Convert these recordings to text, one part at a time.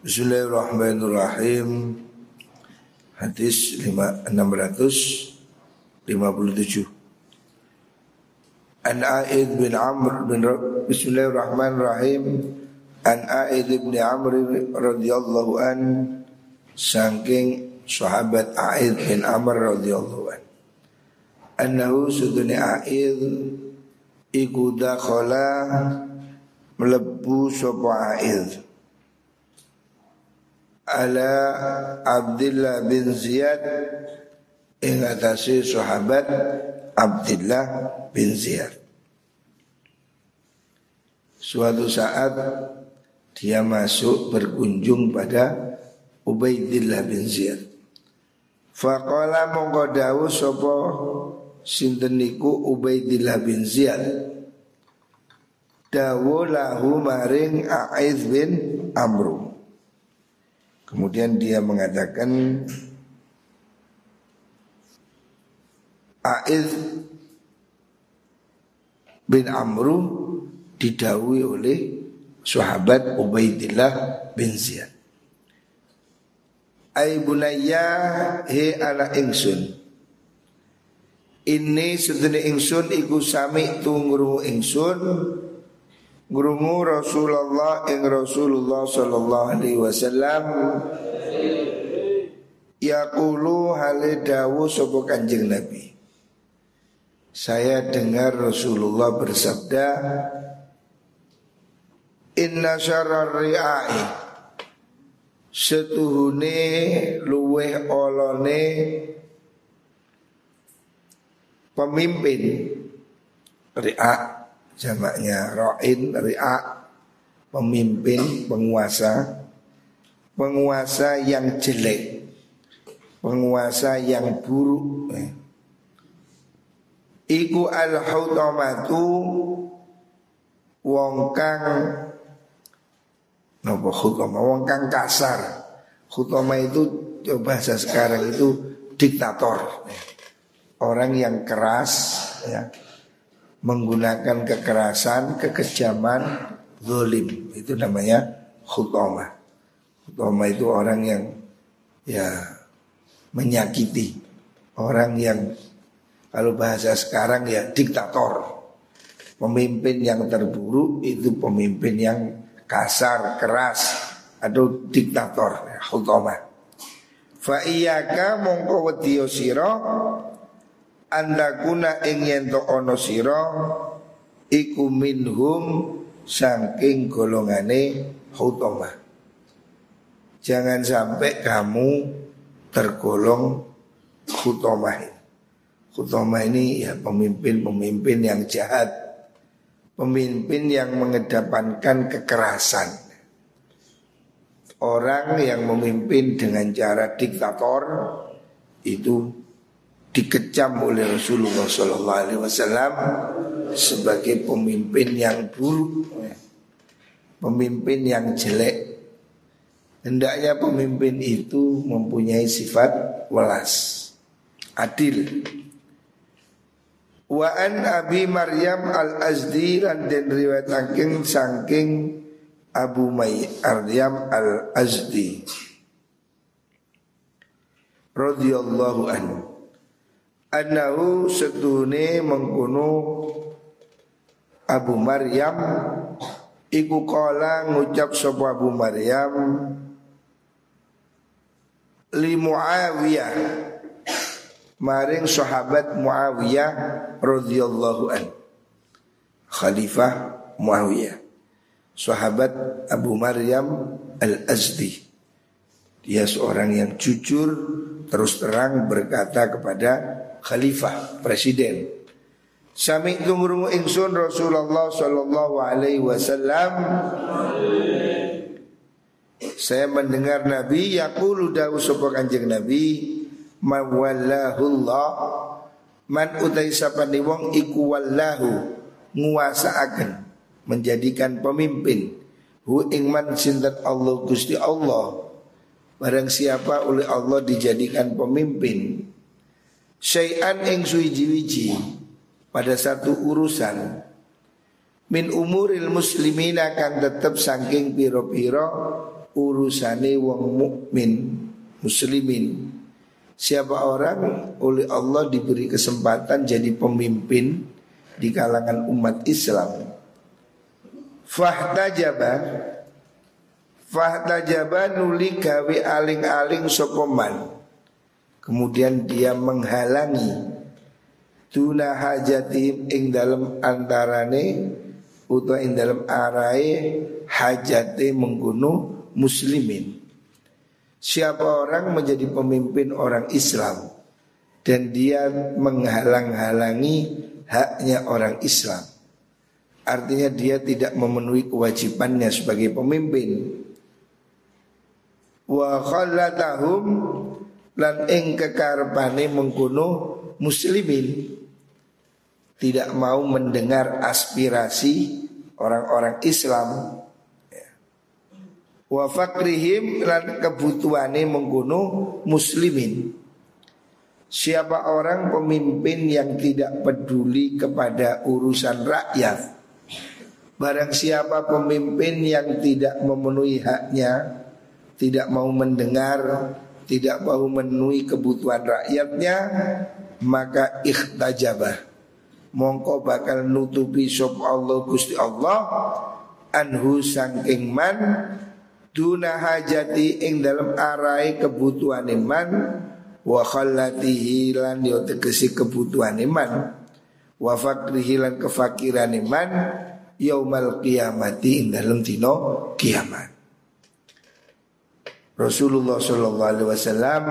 Bismillahirrahmanirrahim. Hadis 657. An A'id bin Amr bin Bismillahirrahmanirrahim. An A'id bin Amr radhiyallahu an saking sahabat A'id bin Amr radhiyallahu an. Annahu suduni A'id iku dakhala melebu sapa A'id ala Abdullah bin Ziyad ing atase sahabat Abdullah bin Ziyad. Suatu saat dia masuk berkunjung pada Ubaidillah bin Ziyad. Faqala mongko dawu sapa sinten niku Ubaidillah bin Ziyad. Dawu lahu maring Aiz bin Amru. Kemudian dia mengatakan Aiz bin Amru didawi oleh sahabat Ubaidillah bin Ziyad. Ai bunayya he ala ingsun. Ini sedene ingsun iku sami tunggu ingsun Ngurungu Rasulullah ing Rasulullah sallallahu alaihi wasallam. Yaqulu hale dawu sapa Kanjeng Nabi. Saya dengar Rasulullah bersabda Inna syarar ri'ai. Setuhune luweh olone Pemimpin Ri'a jamaknya ra'in ri'a pemimpin penguasa. Penguasa yang jelek. Penguasa yang buruk. Iku al hautamatu wong kang napa khutama wong kang kasar. Khutama itu bahasa sekarang itu diktator. Orang yang keras ya menggunakan kekerasan, kekejaman, zolim. Itu namanya khutoma. Khutoma itu orang yang ya menyakiti. Orang yang kalau bahasa sekarang ya diktator. Pemimpin yang terburuk itu pemimpin yang kasar, keras atau diktator, khutoma. Fa iyyaka mongko wediyo sira anda kuna ingin to ono siro iku minhum saking golongane hutoma. Jangan sampai kamu tergolong hutomah. Hutomah ini ya pemimpin-pemimpin yang jahat. Pemimpin yang mengedepankan kekerasan. Orang yang memimpin dengan cara diktator itu dikecam oleh Rasulullah Sallallahu Alaihi Wasallam sebagai pemimpin yang buruk, pemimpin yang jelek. Hendaknya pemimpin itu mempunyai sifat welas, adil. Wa an Abi Maryam al Azdi dan den riwayat saking saking Abu Maryam al Azdi radhiyallahu anhu Anahu sedune mengkuno Abu Maryam. Iku kala ngucap sapa Abu Maryam li Muawiyah. Maring sahabat Muawiyah radhiyallahu an. Khalifah Muawiyah. Sahabat Abu Maryam Al-Azdi dia seorang yang jujur terus terang berkata kepada khalifah, presiden. Sami tunggu ingsun Rasulullah sallallahu alaihi wasallam Saya mendengar Nabi yaqulu dawu sapa Kanjeng Nabi mawallahullah man utai sapane wong iku wallahu nguasaaken menjadikan pemimpin hu ing man sinten Allah Gusti Allah barang siapa oleh Allah dijadikan pemimpin syai'an ing suwiji-wiji pada satu urusan min umuril muslimin akan tetap saking piro-piro urusane wong mukmin muslimin. Siapa orang oleh Allah diberi kesempatan jadi pemimpin di kalangan umat Islam. Fahtajaba Fahtajaba nuli gawe aling-aling sokoman Kemudian dia menghalangi Tuna hajatim ing dalam antarane Uta ing dalam arai hajate menggunuh muslimin. Siapa orang menjadi pemimpin orang Islam Dan dia menghalang-halangi haknya orang Islam. Artinya dia tidak memenuhi kewajibannya sebagai pemimpin Wa khallatahum lan ing kekarepane mengkuno muslimin. Tidak mau mendengar aspirasi orang-orang Islam. Wa fakrihim lan kebutuhane menggunung muslimin. Siapa orang pemimpin yang tidak peduli kepada urusan rakyat? Barang siapa pemimpin yang tidak memenuhi haknya tidak mau mendengar tidak mau memenuhi kebutuhan rakyatnya maka ikhtajabah. Mongko bakal nutupi sop Allah Gusti Allah anhu sangking man duna hajati ing dalam arai kebutuhan iman wa khallatihi lan yo tegesi kebutuhan iman wa fakrihi lan kefakiran iman yaumal qiyamati ing dalam dino kiamat Rasulullah Shallallahu Alaihi Wasallam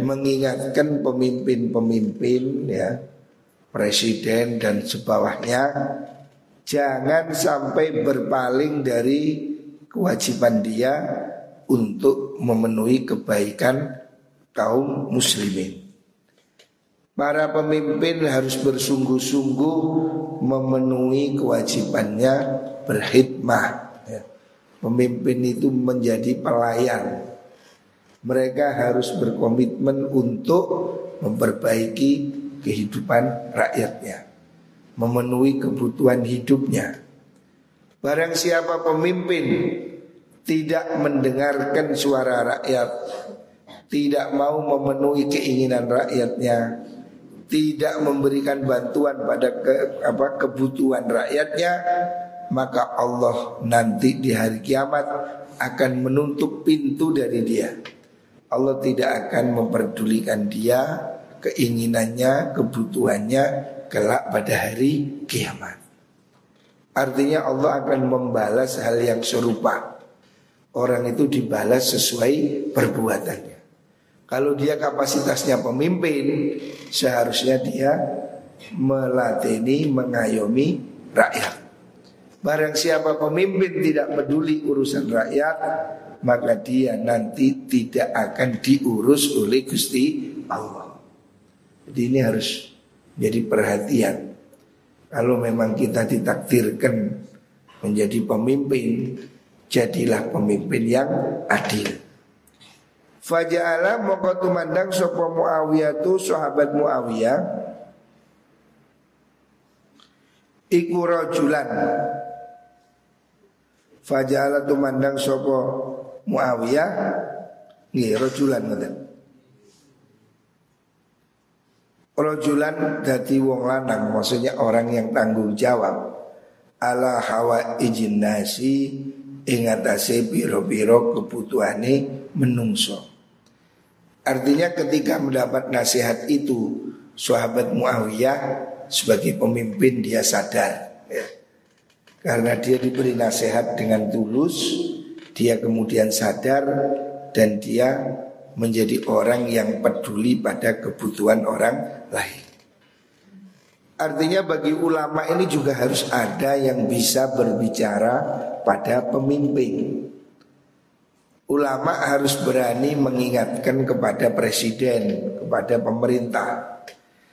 mengingatkan pemimpin-pemimpin ya presiden dan sebawahnya jangan sampai berpaling dari kewajiban dia untuk memenuhi kebaikan kaum muslimin. Para pemimpin harus bersungguh-sungguh memenuhi kewajibannya berkhidmah. Pemimpin itu menjadi pelayan. Mereka harus berkomitmen untuk memperbaiki kehidupan rakyatnya, memenuhi kebutuhan hidupnya. Barang siapa pemimpin tidak mendengarkan suara rakyat, tidak mau memenuhi keinginan rakyatnya, tidak memberikan bantuan pada ke, apa, kebutuhan rakyatnya, maka Allah nanti di hari kiamat akan menutup pintu dari dia. Allah tidak akan memperdulikan dia, keinginannya, kebutuhannya kelak pada hari kiamat. Artinya Allah akan membalas hal yang serupa Orang itu dibalas sesuai perbuatannya Kalau dia kapasitasnya pemimpin Seharusnya dia melatini, mengayomi rakyat Barang siapa pemimpin tidak peduli urusan rakyat Maka dia nanti tidak akan diurus oleh Gusti Allah Jadi ini harus jadi perhatian kalau memang kita ditakdirkan menjadi pemimpin, jadilah pemimpin yang adil. Faja'ala moko tumandang sapa Muawiyah tu sahabat Muawiyah iku rajulan. Faja'ala tumandang sapa Muawiyah nggih rajulan ngoten. Rojulan dadi wong lanang Maksudnya orang yang tanggung jawab Ala hawa izin nasi Ingatase biro-biro kebutuhane menungso Artinya ketika mendapat nasihat itu Sahabat Muawiyah sebagai pemimpin dia sadar ya. Karena dia diberi nasihat dengan tulus Dia kemudian sadar Dan dia menjadi orang yang peduli pada kebutuhan orang lain. Artinya bagi ulama ini juga harus ada yang bisa berbicara pada pemimpin. Ulama harus berani mengingatkan kepada presiden, kepada pemerintah.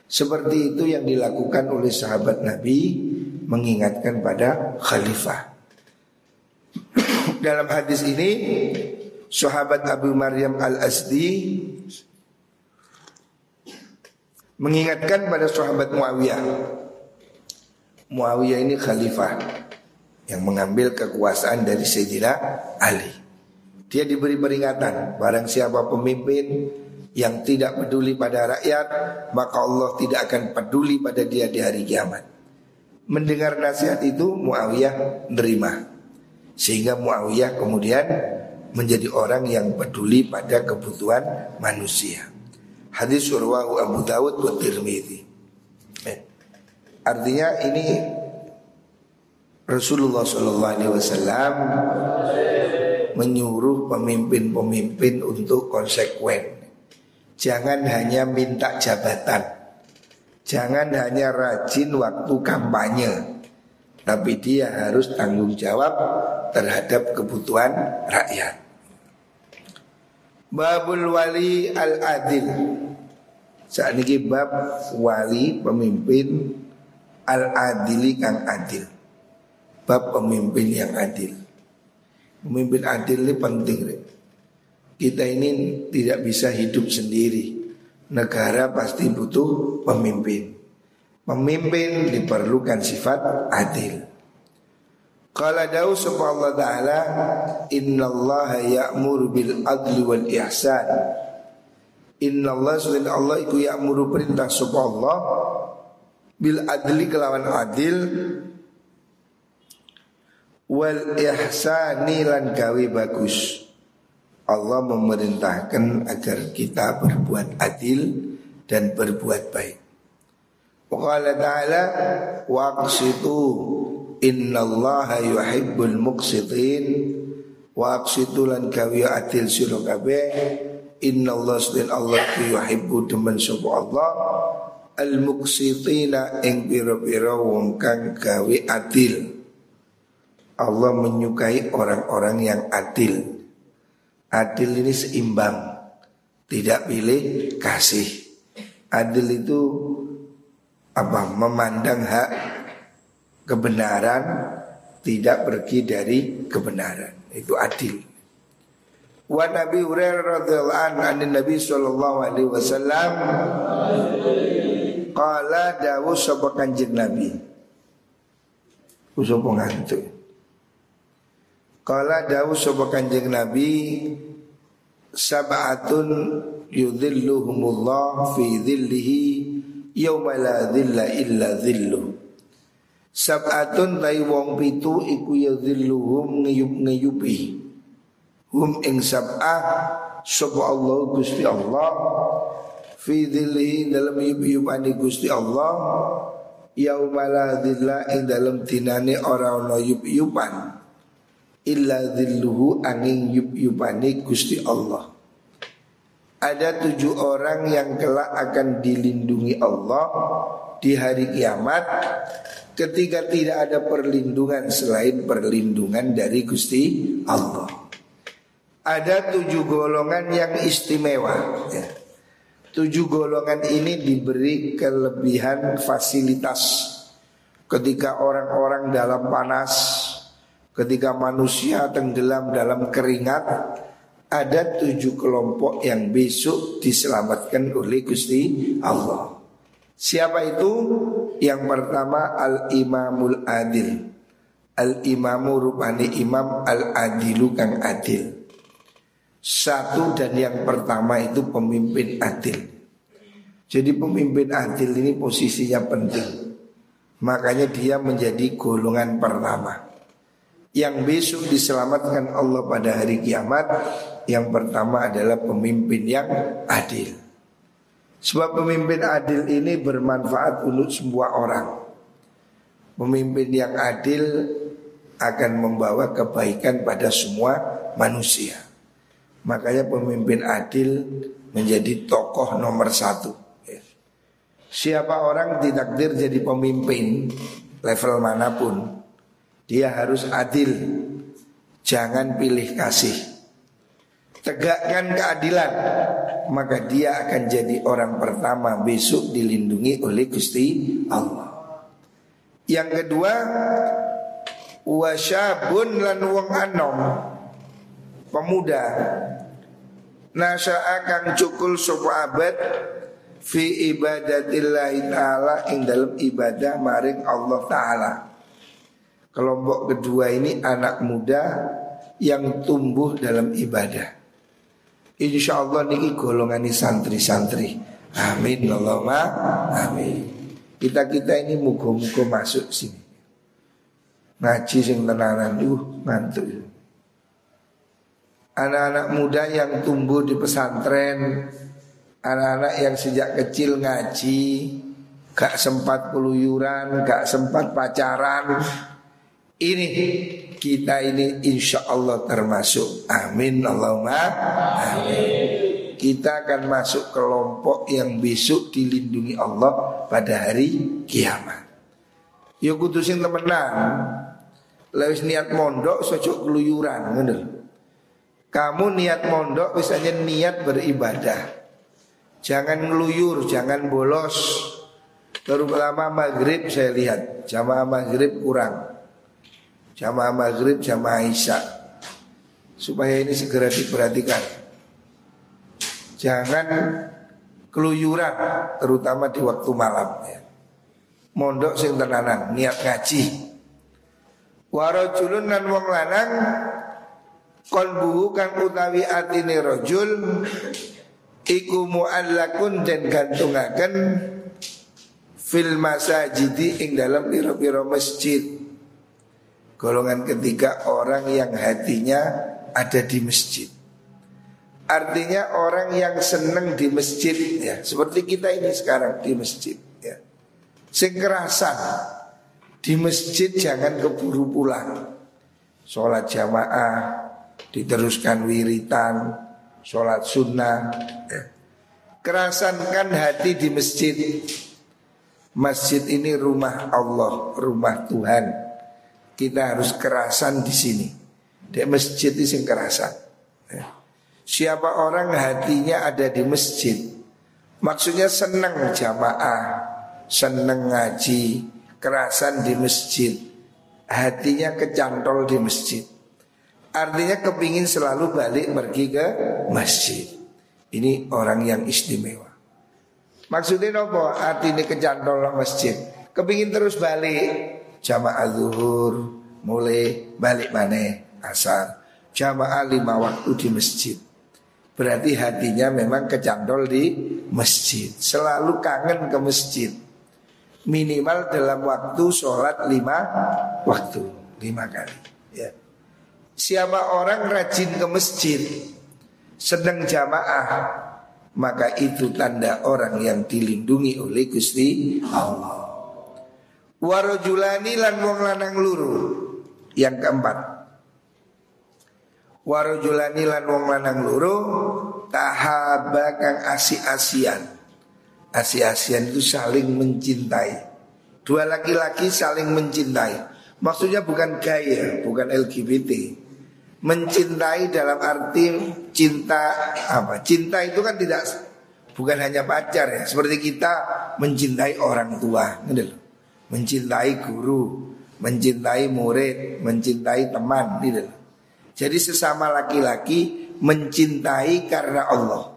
Seperti itu yang dilakukan oleh sahabat Nabi mengingatkan pada khalifah. Dalam hadis ini sahabat Abu Maryam Al-Asdi mengingatkan pada sahabat Muawiyah. Muawiyah ini khalifah yang mengambil kekuasaan dari Sayyidina Ali. Dia diberi peringatan Barang siapa pemimpin yang tidak peduli pada rakyat Maka Allah tidak akan peduli pada dia di hari kiamat Mendengar nasihat itu Muawiyah nerima Sehingga Muawiyah kemudian menjadi orang yang peduli pada kebutuhan manusia Hadis surwahu Abu Dawud wa Tirmidzi. Eh. Artinya ini Rasulullah Shallallahu Alaihi Wasallam menyuruh pemimpin-pemimpin untuk konsekuen. Jangan hanya minta jabatan, jangan hanya rajin waktu kampanye, tapi dia harus tanggung jawab terhadap kebutuhan rakyat. Babul wali al adil. Saat ini bab wali pemimpin al adili kang adil bab pemimpin yang adil. Pemimpin adil ini penting. Kita ini tidak bisa hidup sendiri. Negara pasti butuh pemimpin. Pemimpin diperlukan sifat adil. Qala dawu Allah ta'ala Inna Allah ya'mur bil adli wal ihsan Inna Allah subhanahu Allah iku ya'muru perintah Allah Bil adli kelawan adil wal ihsani lan gawe bagus. Allah memerintahkan agar kita berbuat adil dan berbuat baik. Waqala ta'ala waqsitu innallaha yuhibbul muqsitin waqsitu lan gawe adil sira kabeh innallaha sedhen Allah yuhibbu demen sapa Allah al muqsitina ing pira-pira wong kang gawe adil. Allah menyukai orang-orang yang adil. Adil ini seimbang, tidak pilih kasih. Adil itu apa? Memandang hak kebenaran tidak pergi dari kebenaran. Itu adil. Wa Nabi Hurairah radhiyallahu anhu Nabi sallallahu alaihi wasallam qala dawu sapa kanjeng Nabi. Usah pengantuk. Kala dawu sapa Kanjeng Nabi sab'atun yudhilluhumullah fi dhillihi yauma la dhilla illa dhillu. Sab'atun tai wong pitu iku yudhilluhum ngeyup-ngeyupi. Hum ing sab'ah sapa Allah Gusti Allah fi dhillihi dalam yup-yupani Gusti Allah yauma la dhilla ing dalam dinane ora ana yup-yupan illa dhilluhu angin yup yupani Gusti Allah. Ada tujuh orang yang kelak akan dilindungi Allah di hari kiamat ketika tidak ada perlindungan selain perlindungan dari Gusti Allah. Ada tujuh golongan yang istimewa. Ya. Tujuh golongan ini diberi kelebihan fasilitas ketika orang-orang dalam panas Ketika manusia tenggelam dalam keringat Ada tujuh kelompok yang besok diselamatkan oleh Gusti Allah. Siapa itu? Yang pertama Al-Imamul Adil. Al-Imamu rupani imam Al-Adilu kang adil. Satu dan yang pertama itu pemimpin adil. Jadi pemimpin adil ini posisinya penting. Makanya dia menjadi golongan pertama yang besok diselamatkan Allah pada hari kiamat yang pertama adalah pemimpin yang adil. Sebab pemimpin adil ini bermanfaat untuk semua orang. Pemimpin yang adil akan membawa kebaikan pada semua manusia. Makanya pemimpin adil menjadi tokoh nomor satu. Siapa orang ditakdir jadi pemimpin level mana pun dia harus adil. Jangan pilih kasih. Tegakkan keadilan Maka dia akan jadi orang pertama Besok dilindungi oleh Gusti Allah. Yang kedua Wasyabun lan wong anom Pemuda. Nasya'a kang cukul sopa abad Fi ibadatillahi ta'ala Ing dalam ibadah maring Allah ta'ala Kelompok kedua ini anak muda yang tumbuh dalam ibadah. Insya Allah niki golongan ini santri-santri. Amin Allahumma amin. Kita kita ini mugo-mugo masuk sini. Ngaji sing tenanan uh ngantuk. Anak-anak muda yang tumbuh di pesantren, anak-anak yang sejak kecil ngaji, gak sempat keluyuran, gak sempat pacaran. Ini kita ini insya Allah termasuk. Amin Allahumma amin. Kita akan masuk kelompok yang besok dilindungi Allah pada hari kiamat. Ya kudusin temenan. Lewis niat mondok sojok keluyuran, bener. Kamu niat mondok misalnya niat beribadah. Jangan ngeluyur, jangan bolos. Terutama maghrib saya lihat jamaah maghrib kurang. Jamaah maghrib, jamaah isya. Supaya ini segera diperhatikan. Jangan keluyuran, terutama di waktu malam. Ya. Mondok sing tenanan, niat ngaji. Warajulun nan wong lanang kolbuhu kang utawi atine rojul iku muallakun dan gantungaken fil masajidi ing dalam piro-piro masjid. Golongan ketiga orang yang hatinya ada di masjid. Artinya orang yang senang di masjid ya, seperti kita ini sekarang di masjid ya. Sing di masjid jangan keburu pulang. Sholat jamaah diteruskan wiritan, sholat sunnah. Ya. Kerasankan hati di masjid. Masjid ini rumah Allah, rumah Tuhan kita harus kerasan di sini. Di masjid itu kerasan. Ya. Siapa orang hatinya ada di masjid, maksudnya senang jamaah, senang ngaji, kerasan di masjid, hatinya kecantol di masjid. Artinya kepingin selalu balik pergi ke masjid. Ini orang yang istimewa. Maksudnya apa? Artinya kecantol masjid. Kepingin terus balik jamaah zuhur mulai balik mana asar. Jamaah lima waktu di masjid. Berarti hatinya memang kecandol di masjid. Selalu kangen ke masjid. Minimal dalam waktu sholat lima waktu. Lima kali. Ya. Siapa orang rajin ke masjid sedang jamaah maka itu tanda orang yang dilindungi oleh Gusti Allah. Warojulani lan wong lanang luru Yang keempat. Warojulani lan wong lanang luru Tahaba kang asi-asian. Asi-asian itu saling mencintai. Dua laki-laki saling mencintai. Maksudnya bukan gaya, bukan LGBT Mencintai dalam arti cinta apa? Cinta itu kan tidak bukan hanya pacar ya. Seperti kita mencintai orang tua mencintai guru, mencintai murid, mencintai teman gitu. Jadi sesama laki-laki mencintai karena Allah.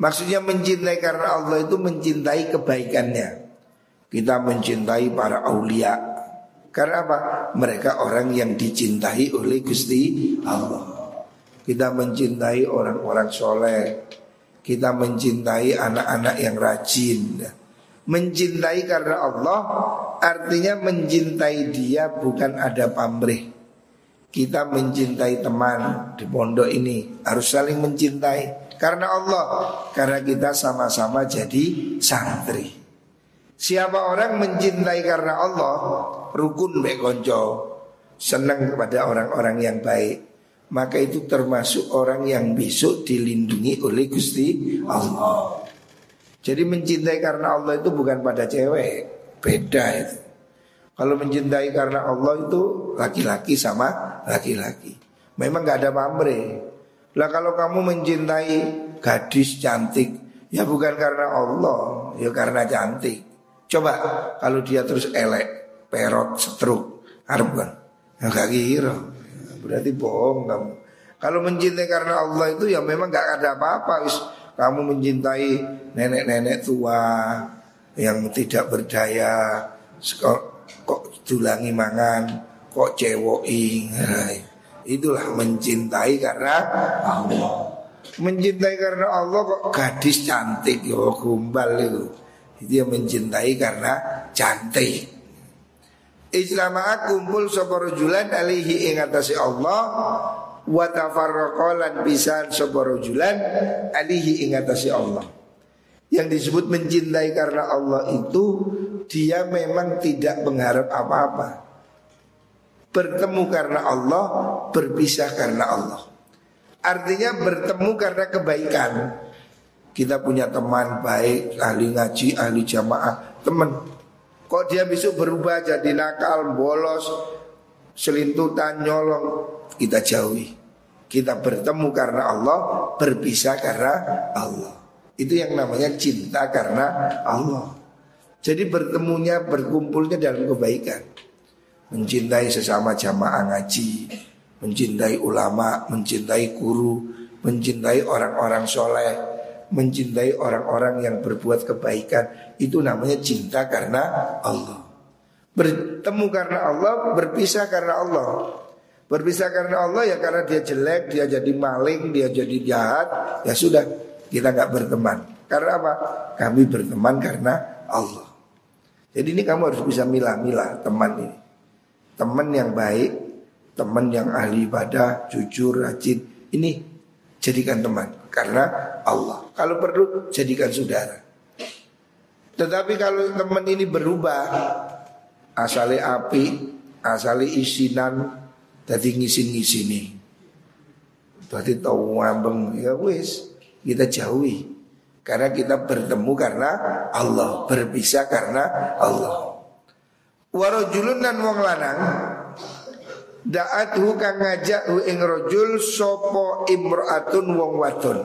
Maksudnya mencintai karena Allah itu mencintai kebaikannya. Kita mencintai para aulia. Karena apa? Mereka orang yang dicintai oleh Gusti Allah. Kita mencintai orang-orang soleh. Kita mencintai anak-anak yang rajin. Mencintai karena Allah artinya mencintai dia bukan ada pamrih. Kita mencintai teman di pondok ini harus saling mencintai karena Allah, karena kita sama-sama jadi santri. Siapa orang mencintai karena Allah, rukun baik konco, senang kepada orang-orang yang baik, maka itu termasuk orang yang besok dilindungi oleh Gusti Allah. Jadi mencintai karena Allah itu bukan pada cewek, beda itu. Kalau mencintai karena Allah itu laki-laki sama laki-laki. Memang gak ada pamrih. Lah kalau kamu mencintai gadis cantik, ya bukan karena Allah, ya karena cantik. Coba kalau dia terus elek, perot, setruk, harap kan? Ya gak kira. Berarti bohong kamu. Kalau mencintai karena Allah itu ya memang gak ada apa-apa kamu mencintai nenek-nenek tua yang tidak berdaya kok, kok dulangi mangan kok cewoki Itulah mencintai karena Allah. Mencintai karena Allah kok gadis cantik yo gombal itu. Itu yang mencintai karena cantik. Ijlama'a kumpul sapa rajulan alihi ing atase Allah wa tafarraqalan pisan sapa rajulan alihi ing atase Allah. Yang disebut mencintai karena Allah itu dia memang tidak mengharap apa-apa. Bertemu karena Allah, berpisah karena Allah. Artinya bertemu karena kebaikan. Kita punya teman baik, ahli ngaji, ahli jamaah, teman. Kok dia besok berubah jadi nakal, bolos, selintutan, nyolong, kita jauhi. Kita bertemu karena Allah, berpisah karena Allah. Itu yang namanya cinta karena Allah. Jadi bertemunya, berkumpulnya dalam kebaikan mencintai sesama jamaah ngaji, mencintai ulama, mencintai guru, mencintai orang-orang soleh, mencintai orang-orang yang berbuat kebaikan. Itu namanya cinta karena Allah. Bertemu karena Allah, berpisah karena Allah. Berpisah karena Allah ya karena dia jelek, dia jadi maling, dia jadi jahat, ya sudah kita nggak berteman. Karena apa? Kami berteman karena Allah. Jadi ini kamu harus bisa milah-milah teman ini teman yang baik, teman yang ahli ibadah, jujur, rajin. Ini jadikan teman karena Allah. Kalau perlu jadikan saudara. Tetapi kalau teman ini berubah, asale api, asale isinan, tadi ngisin-ngisini. Tadi tahu ngambeng, ya wis kita jauhi. Karena kita bertemu karena Allah, berpisah karena Allah. Warajulun dan wong lanang Da'athu kang ngajak ing rajul sopo imro'atun wong wadon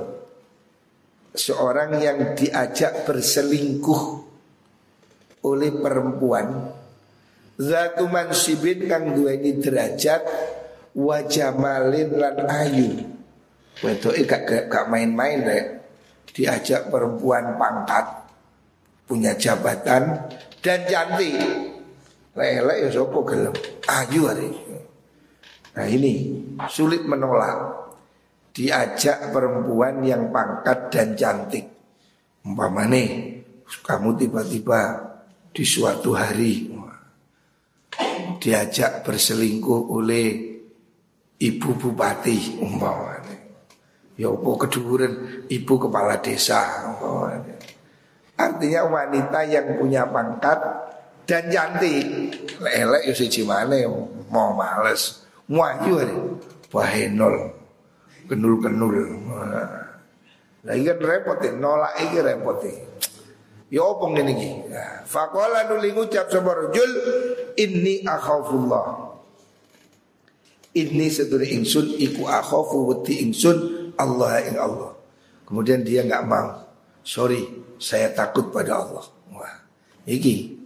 Seorang yang diajak berselingkuh oleh perempuan Zatu mansibin kang duweni derajat Wajah malin lan ayu Wedoke gak, gak main-main deh Diajak perempuan pangkat Punya jabatan Dan cantik Lelek ya sopo gelem. Ayu hari. Nah ini sulit menolak. Diajak perempuan yang pangkat dan cantik. Umpamane kamu tiba-tiba di suatu hari diajak berselingkuh oleh ibu bupati umpamane. Ya apa keduren ibu kepala desa. Artinya wanita yang punya pangkat dan cantik. Lelek yo siji mau males. Muayu hari. Wahenol. Kenul-kenul. Lagi kan repot ya, nolak iki repot ya. Ya opong ngene iki. Faqala nuli ngucap sapa rajul inni akhafullah. Inni ingsun iku akhafu wedi ingsun Allah ing Allah. Kemudian dia nggak mau. Sorry, saya takut pada Allah. Wah, iki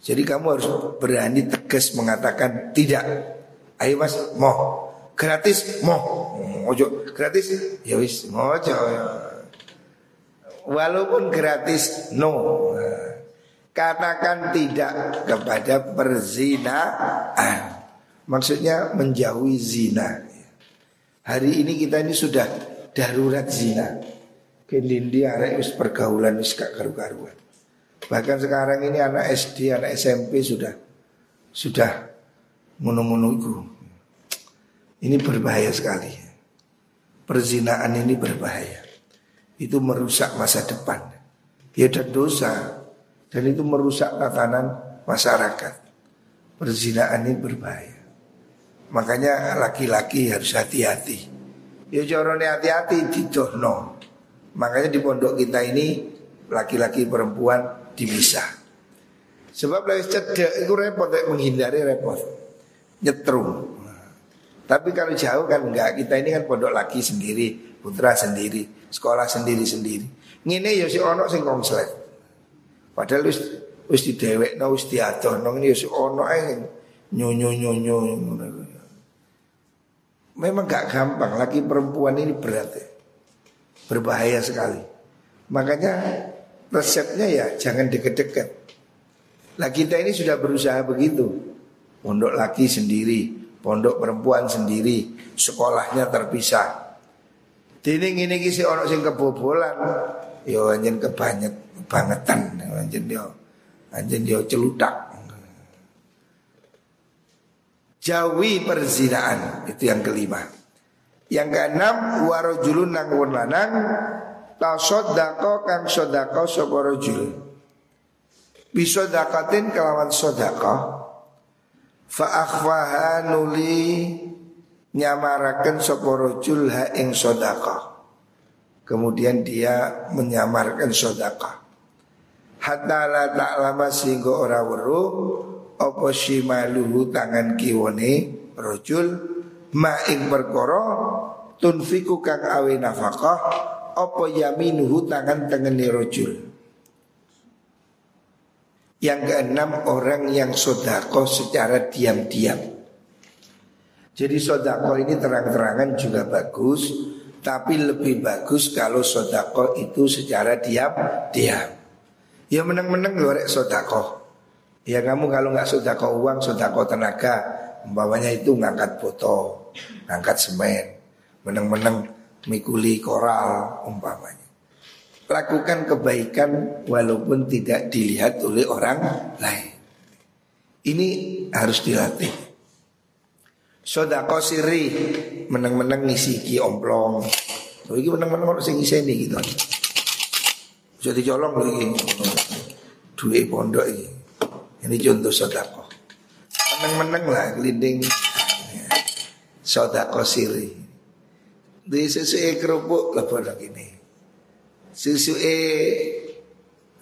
jadi kamu harus berani tegas mengatakan tidak. Ayo mas, mau gratis, mau ojo gratis, ya wis ojo. Walaupun gratis, no. Katakan tidak kepada perzinaan. Maksudnya menjauhi zina. Hari ini kita ini sudah darurat zina. Kendindi arek pergaulan wis gak karu-karuan. Bahkan sekarang ini anak SD, anak SMP sudah sudah menunggu Ini berbahaya sekali. Perzinaan ini berbahaya. Itu merusak masa depan. Dia dan dosa dan itu merusak tatanan masyarakat. Perzinaan ini berbahaya. Makanya laki-laki harus hati-hati. Ya corone hati-hati didohno. Makanya di pondok kita ini laki-laki perempuan dipisah. Sebab lagi cedek itu repot, menghindari repot, nyetrum. Tapi kalau jauh kan enggak, kita ini kan pondok laki sendiri, putra sendiri, sekolah sendiri-sendiri. Ngene ya si ono sing konslet. Padahal wis wis didewekno wis diadohno ngene ya si ono ae nyonyo nyonyo Memang gak gampang, laki perempuan ini berat ya. Berbahaya sekali. Makanya resepnya ya jangan deket-deket. Nah kita ini sudah berusaha begitu. Pondok laki sendiri, pondok perempuan sendiri, sekolahnya terpisah. Dini ini kisi orang sing kebobolan, yo anjen kebanyak bangetan, anjen yo anjen yo celutak. Jauhi perzinaan itu yang kelima. Yang keenam warojulun nang lanang tasodako kang sodako sokorojul. Bisodakatin kelawan sodako Fa nuli nyamaraken sapa rajul ha ing sedekah. Kemudian dia menyamarkan sedekah. Hatta la ta'lama sehingga ora weruh apa shimaluhu tangan kiwane rajul ma ing tunfiku kang awe nafkah apa yaminuhu tangan tengene rajul. Yang keenam orang yang sodako secara diam-diam. Jadi sodako ini terang-terangan juga bagus Tapi lebih bagus kalau sodako itu secara diam-diam. Ya menang-menang lorek sodako Ya kamu kalau nggak sodako uang, sodako tenaga Umpamanya itu ngangkat foto, ngangkat semen Menang-menang mikuli koral umpamanya lakukan kebaikan walaupun tidak dilihat oleh orang lain. Ini harus dilatih. Sodako siri menang-menang ngisi ki omplong. Oh, ini menang-menang orang sing ini gitu. Bisa dicolong lagi. Duit pondok ini. Ini contoh sodako. Menang-menang lah gelinding. Sodako siri. Di sesuai kerupuk lah ini susu e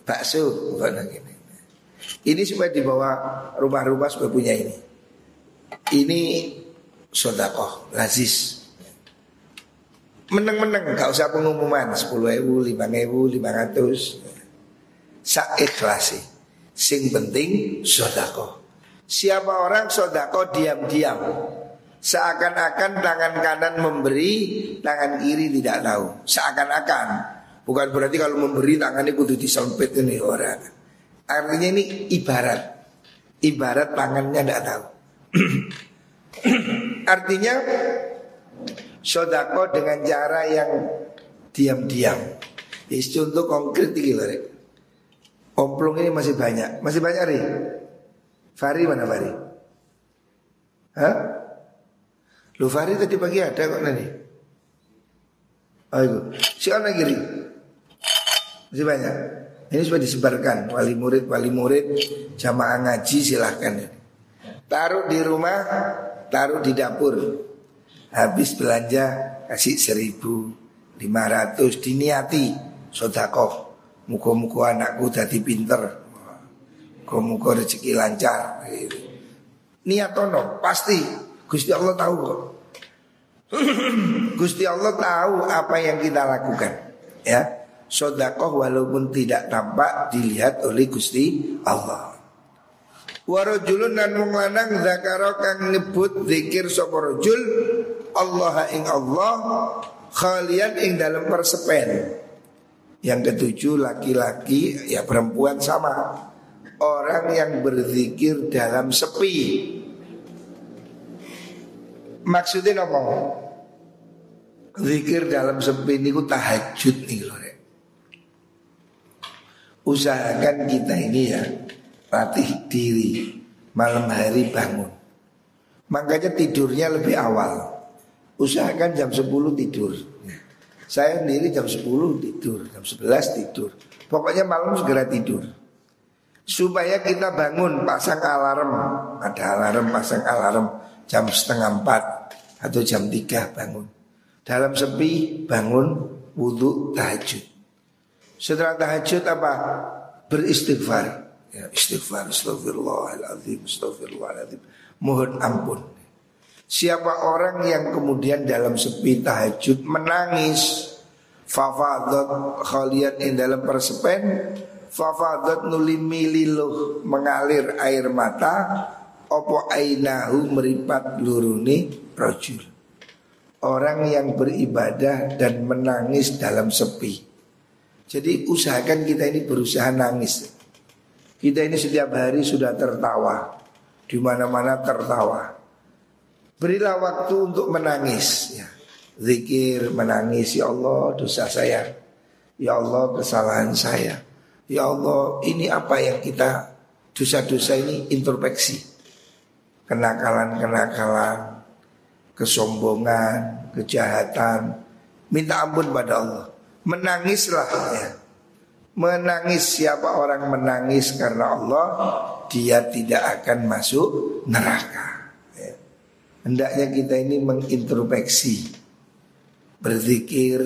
bakso bukan ini. Ini supaya dibawa rumah-rumah supaya punya ini. Ini sodakoh, lazis. Menang-menang, gak usah pengumuman 10 ewu, 5 ewu, 500 Saiklasi Sing penting sodakoh Siapa orang sodakoh diam-diam Seakan-akan tangan kanan memberi Tangan kiri tidak tahu Seakan-akan Bukan berarti kalau memberi tangannya kudu disempit ini orang. Artinya ini ibarat. Ibarat tangannya tidak tahu. Artinya sodako dengan cara yang diam-diam. Ini contoh konkret loh. Omplong ini masih banyak. Masih banyak nih. Fari mana Fari? Hah? Lu Fari tadi pagi ada kok nanti. Oh itu. Si anak kiri. Masih banyak. Ini sudah disebarkan wali murid wali murid jamaah ngaji silahkan. Taruh di rumah, taruh di dapur. Habis belanja kasih seribu lima ratus diniati sodakoh. Muko-muko anakku jadi pinter. Muko-muko rezeki lancar. Niat tono pasti Gusti Allah tahu kok. Gusti Allah tahu apa yang kita lakukan. Ya, sodakoh walaupun tidak tampak dilihat oleh Gusti Allah. Warajulun nan wong lanang zakara kang nyebut zikir sapa Allah ing Allah khalian ing dalam persepen. Yang ketujuh laki-laki ya perempuan sama. Orang yang berzikir dalam sepi. Maksudnya apa? Zikir dalam sepi ini ku tahajud nih loh usahakan kita ini ya latih diri malam hari bangun. Makanya tidurnya lebih awal. Usahakan jam 10 tidur. Saya sendiri jam 10 tidur, jam 11 tidur. Pokoknya malam segera tidur. Supaya kita bangun pasang alarm. Ada alarm pasang alarm jam setengah 4 atau jam 3 bangun. Dalam sepi bangun wudhu tahajud. Setelah tahajud apa? Beristighfar. Ya, istighfar, astagfirullahaladzim, astagfirullahaladzim. Mohon ampun. Siapa orang yang kemudian dalam sepi tahajud menangis Fafadot khaliat in dalam persepen Fafadot nulimi liluh mengalir air mata Opo ainahu meripat luruni rojul Orang yang beribadah dan menangis dalam sepi jadi usahakan kita ini berusaha nangis. Kita ini setiap hari sudah tertawa. Di mana-mana tertawa. Berilah waktu untuk menangis ya. Zikir, menangis Ya Allah dosa saya. Ya Allah kesalahan saya. Ya Allah ini apa yang kita Dosa-dosa ini introspeksi. Kenakalan-kenakalan Kesombongan Kejahatan. Minta ampun pada Allah. Menangislah ya. Menangis siapa orang menangis karena Allah Dia tidak akan masuk neraka. Hendaknya kita ini mengintrospeksi Berzikir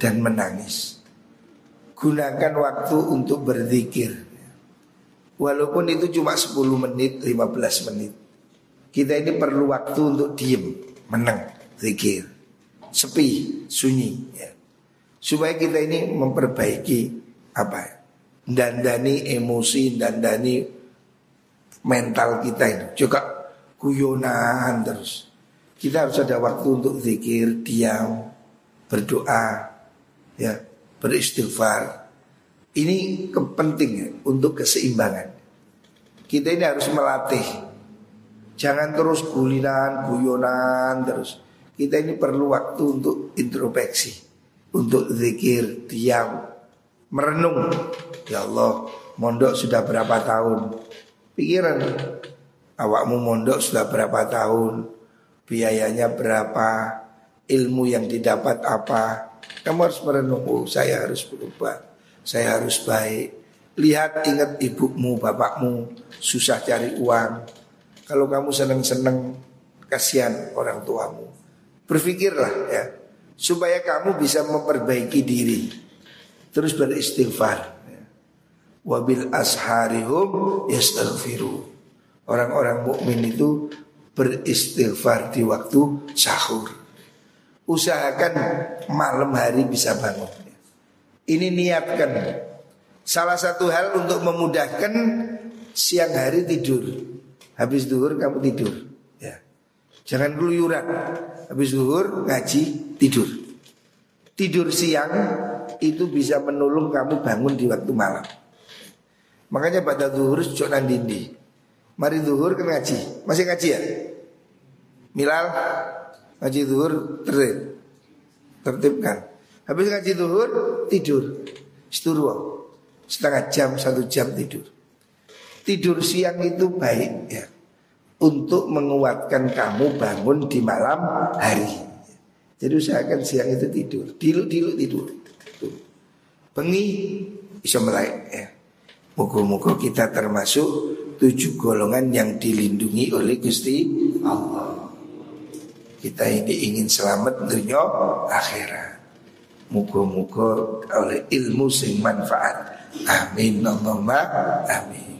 dan menangis. Gunakan waktu untuk berzikir. Walaupun itu cuma 10 menit, 15 menit. Kita ini perlu waktu untuk diem, menang, zikir. Sepi, sunyi ya. Supaya kita ini memperbaiki apa? Dandani emosi dandani mental kita itu juga guyonan terus kita harus ada waktu untuk zikir diam berdoa ya beristighfar. Ini kepenting ya, untuk keseimbangan. Kita ini harus melatih. Jangan terus gulinan guyonan terus. Kita ini perlu waktu untuk introspeksi untuk zikir diam merenung. Ya Allah mondok sudah berapa tahun? Pikiran awakmu mondok sudah berapa tahun biayanya berapa? Ilmu yang didapat apa? Kamu harus merenung saya harus berubah. Saya harus baik. Lihat ingat ibumu bapakmu. Susah cari uang. Kalau kamu seneng-seneng kasihan orang tuamu. Berpikirlah ya. Supaya kamu bisa memperbaiki diri. Terus beristighfar. Wabil asharihum yastaghfiru. Orang-orang mukmin itu beristighfar di waktu sahur. Usahakan malam hari bisa bangun. Ini niatkan. Salah satu hal untuk memudahkan siang hari tidur. Habis duhur kamu tidur. Ya. Jangan keluyuran. Habis duhur ngaji tidur. Tidur siang itu bisa menolong kamu bangun di waktu malam. Makanya pada zuhur cok dindi. Mari zuhur kan ngaji. Masih ngaji ya? Milal ngaji zuhur tertib. Tertibkan. Habis ngaji zuhur tidur. Seturuh. Setengah jam, satu jam tidur. Tidur siang itu baik ya. Untuk menguatkan kamu bangun di malam hari. Jadi usahakan siang itu tidur. Dilu-dilu tidur. Pengi bisa melek ya. Muka-muka kita termasuk tujuh golongan yang dilindungi oleh Gusti Allah. Kita ini ingin selamat dunia akhirat. Muka-muka oleh ilmu sing manfaat. Amin Allahumma amin.